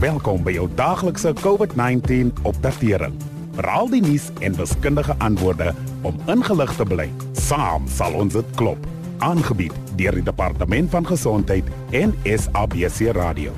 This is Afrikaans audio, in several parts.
Welkom by jou daaglikse COVID-19 opdatering. Veral die nuus en wiskundige antwoorde om ingelig te bly. Saam sal ons dit klop. Aangebied deur die Departement van Gesondheid en SABC Radio.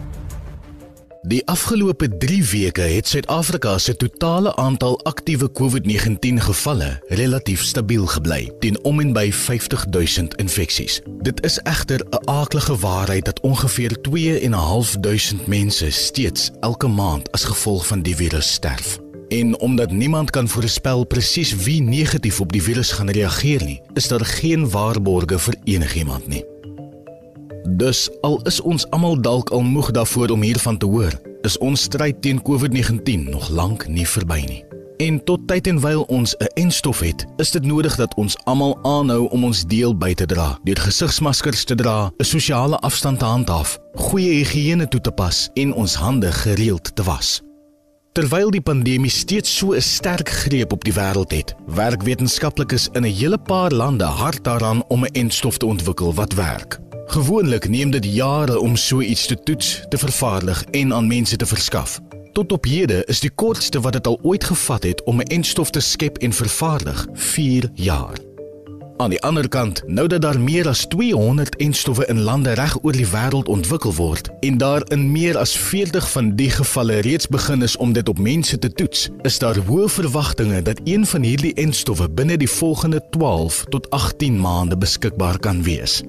Die afgelope 3 weke het Suid-Afrika se totale aantal aktiewe COVID-19 gevalle relatief stabiel gebly, teen om en by 50 000 infeksies. Dit is egter 'n aaklige waarheid dat ongeveer 2.500 mense steeds elke maand as gevolg van die virus sterf. En omdat niemand kan voorspel presies wie negatief op die virus gaan reageer nie, is daar geen waarborge vir enigiemand nie. Dus al is ons almal dalk al moeg daarvoor om hiervan te hoor, is ons stryd teen COVID-19 nog lank nie verby nie. En tot tyd en wyl ons 'n enstof het, is dit nodig dat ons almal aanhou om ons deel by te dra, deur gesigsmaskers te dra, 'n sosiale afstand te handhaaf, goeie higiëne toe te pas en ons hande gereeld te was. Terwyl die pandemie steeds so 'n sterk greep op die wêreld het, werk wetenskaplikes in 'n hele paar lande hard daaraan om 'n enstof te ontwikkel wat werk. Gewoonlik neem dit jare om so iets te toets, te vervaardig en aan mense te verskaf. Tot op hede is die kortste wat dit al ooit gevat het om 'n enstof te skep en vervaardig 4 jaar. Aan die ander kant, nou dat daar meer as 200 enstowwe in lande reg oor die wêreld ontwikkel word en daar in meer as 40 van die gevalle reeds begin is om dit op mense te toets, is daar hoë verwagtinge dat een van hierdie enstowwe binne die volgende 12 tot 18 maande beskikbaar kan wees.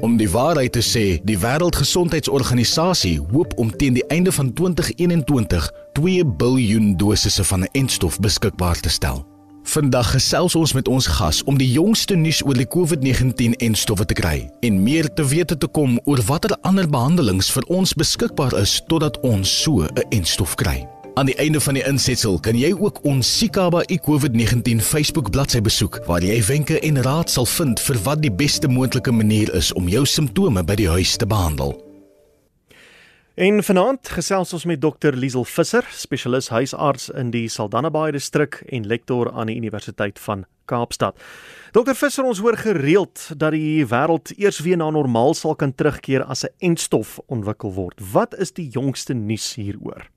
Om die waarheid te sê, die Wêreldgesondheidsorganisasie hoop om teen die einde van 2021 2 miljard dosisse van 'n entstof beskikbaar te stel. Vandag gesels ons met ons gas om die jongste nuus oor die COVID-19 entstowwe te kry en meer te wete te kom oor watter ander behandelings vir ons beskikbaar is totdat ons so 'n entstof kry. Aan die einde van die insetsel kan jy ook ons Sikaba COVID-19 Facebook bladsy besoek waar jy wenke en raad sal vind vir wat die beste moontlike manier is om jou simptome by die huis te behandel. En vanaand gesels ons met Dr Liesel Visser, spesialis huisarts in die Saldanha Bay distrik en lektor aan die Universiteit van Kaapstad. Dr Visser, ons hoor gereeld dat die wêreld eers weer na normaal sal kan terugkeer as 'n entstof ontwikkel word. Wat is die jongste nuus hieroor?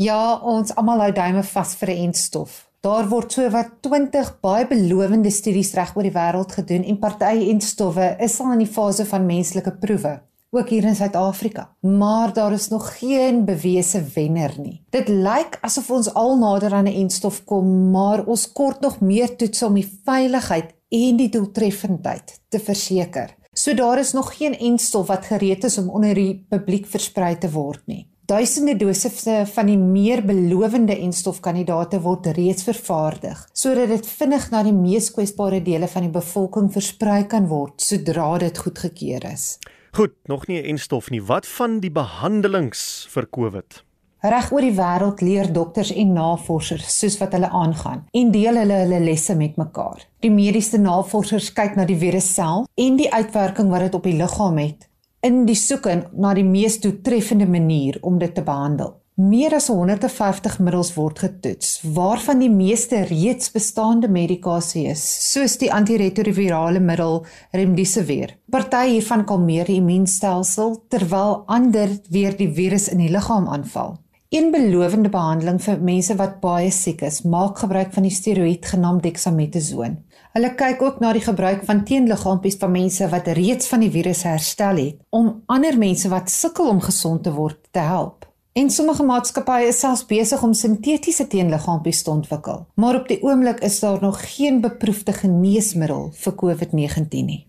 Ja, ons almal hou duime vas vir 'n entstof. Daar word so wat 20 baie belowende studies reg oor die wêreld gedoen en party entstowwe is al in die fase van menslike proewe, ook hier in Suid-Afrika. Maar daar is nog geen bewese wenner nie. Dit lyk asof ons al nader aan 'n entstof kom, maar ons kort nog meer toets om die veiligheid en die doeltreffendheid te verseker. So daar is nog geen entstof wat gereed is om onder die publiek versprei te word nie. Duisende dosisse van die meer belowende enstofkandidate word reeds vervaardig sodat dit vinnig na die mees kwesbare dele van die bevolking versprei kan word sodra dit goedgekeur is. Goed, nog nie 'n enstof nie. Wat van die behandelings vir COVID? Reg oor die wêreld leer dokters en navorsers soos wat hulle aangaan en deel hulle hulle lesse met mekaar. Die mediese navorsers kyk na die virus self en die uitwerking wat dit op die liggaam het in die soeke na die mees doeltreffende manier om dit te behandel. Meer as 150 middels word getoets, waarvan die meeste reeds bestaande medikasie is, soos die antiretrovirale middel Remdesivir. Party hiervan kalmeer die immuunstelsel terwyl ander weer die virus in die liggaam aanval. Een belowende behandeling vir mense wat baie siek is, maak gebruik van die steroïd genaamd dexamethasone. Hulle kyk ook na die gebruik van teenliggaampies van mense wat reeds van die virus herstel het om ander mense wat sukkel om gesond te word te help. En sommige maatskappye is selfs besig om sintetiese teenliggaampies te ontwikkel, maar op die oomblik is daar nog geen beproefde geneesmiddel vir COVID-19 nie.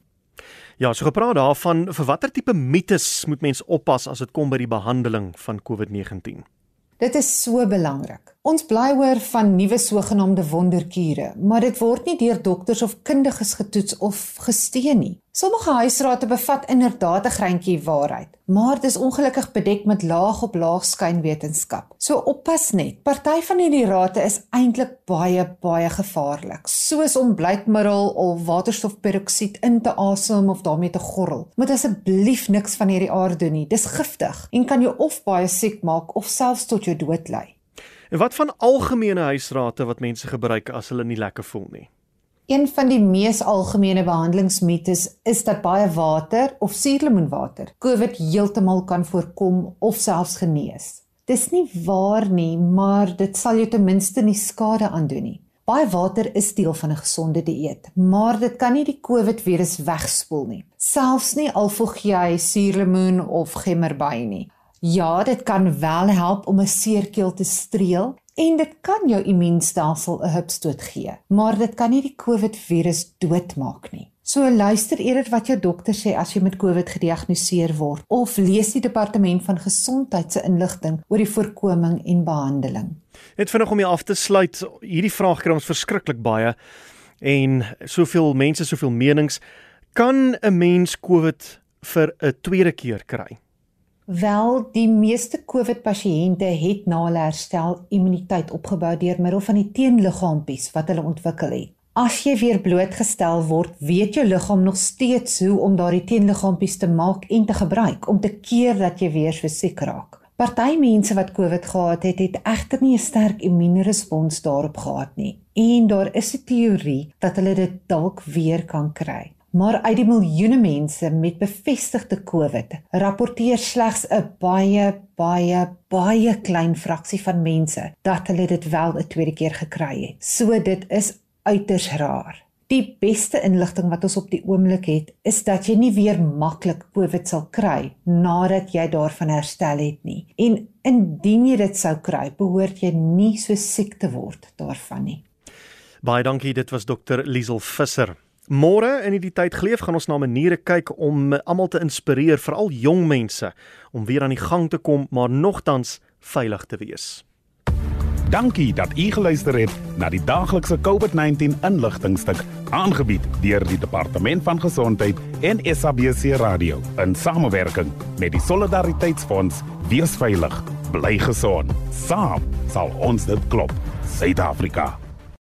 Ja, so gepraat daarvan, vir watter tipe mites moet mens oppas as dit kom by die behandeling van COVID-19? Dit is so belangrik. Ons bly hoor van nuwe sogenaamde wonderkure, maar dit word nie deur dokters of kundiges getoets of gesteun nie. Sommige huisrate bevat inderdaad 'n greintjie waarheid, maar dit is ongelukkig bedek met laag op laag skynwetenskap. So oppas net. Party van hierdie rate is eintlik baie baie gevaarlik, soos om blykmiddel of waterstofperoksied in te asem of daarmee te gorrel. Moet asseblief niks van hierdie aard doen nie. Dis giftig en kan jou of baie siek maak of selfs tot jou dood lei. En wat van algemene huisrate wat mense gebruik as hulle nie lekker voel nie? Een van die mees algemene behandelingsmites is dat baie water of suurlemoenwater COVID heeltemal kan voorkom of selfs genees. Dis nie waar nie, maar dit sal jou ten minste nie skade aandoen nie. Baie water is deel van 'n gesonde dieet, maar dit kan nie die COVID-virus wegspoel nie. Selfs nie al voeg jy suurlemoen of gemmerby nie. Ja, dit kan wel help om 'n seerkeel te streel en dit kan jou immuunstelsel 'n hupstoot gee, maar dit kan nie die COVID-virus doodmaak nie. So luister eerder wat jou dokter sê as jy met COVID gediagnoseer word of lees die departement van gesondheid se inligting oor die voorkoming en behandeling. Net vinnig om jy af te sluit, hierdie vraag kry ons verskriklik baie en soveel mense, soveel menings, kan 'n mens COVID vir 'n tweede keer kry? Wel, die meeste COVID-pasiënte het na hulle herstel immuniteit opgebou deur middel van die teenliggaampies wat hulle ontwikkel het. As jy weer blootgestel word, weet jou liggaam nog steeds hoe om daardie teenliggaampies te maak en te gebruik om te keer dat jy weer so siek raak. Party mense wat COVID gehad het, het egter nie 'n sterk immuunrespons daarop gehad nie. En daar is 'n teorie dat hulle dit dalk weer kan kry. Maar uit die miljoene mense met bevestigde COVID, rapporteer slegs 'n baie baie baie klein fraksie van mense dat hulle dit wel 'n tweede keer gekry het. So dit is uiters raar. Die beste inligting wat ons op die oomblik het, is dat jy nie weer maklik COVID sal kry nadat jy daarvan herstel het nie. En indien jy dit sou kry, behoort jy nie so siek te word daarvan nie. Baie dankie, dit was dokter Liesel Visser. Môre in die tyd geleef gaan ons na maniere kyk om almal te inspireer, veral jong mense, om weer aan die gang te kom maar nogtans veilig te wees. Dankie dat u geluister het na die daaglikse COVID-19 inligtingstuk aangebied deur die Departement van Gesondheid en SABC Radio in samewerking met die Solidariteitsfonds. Wees veilig, bly gesond. Saam sal ons dit klop. Suid-Afrika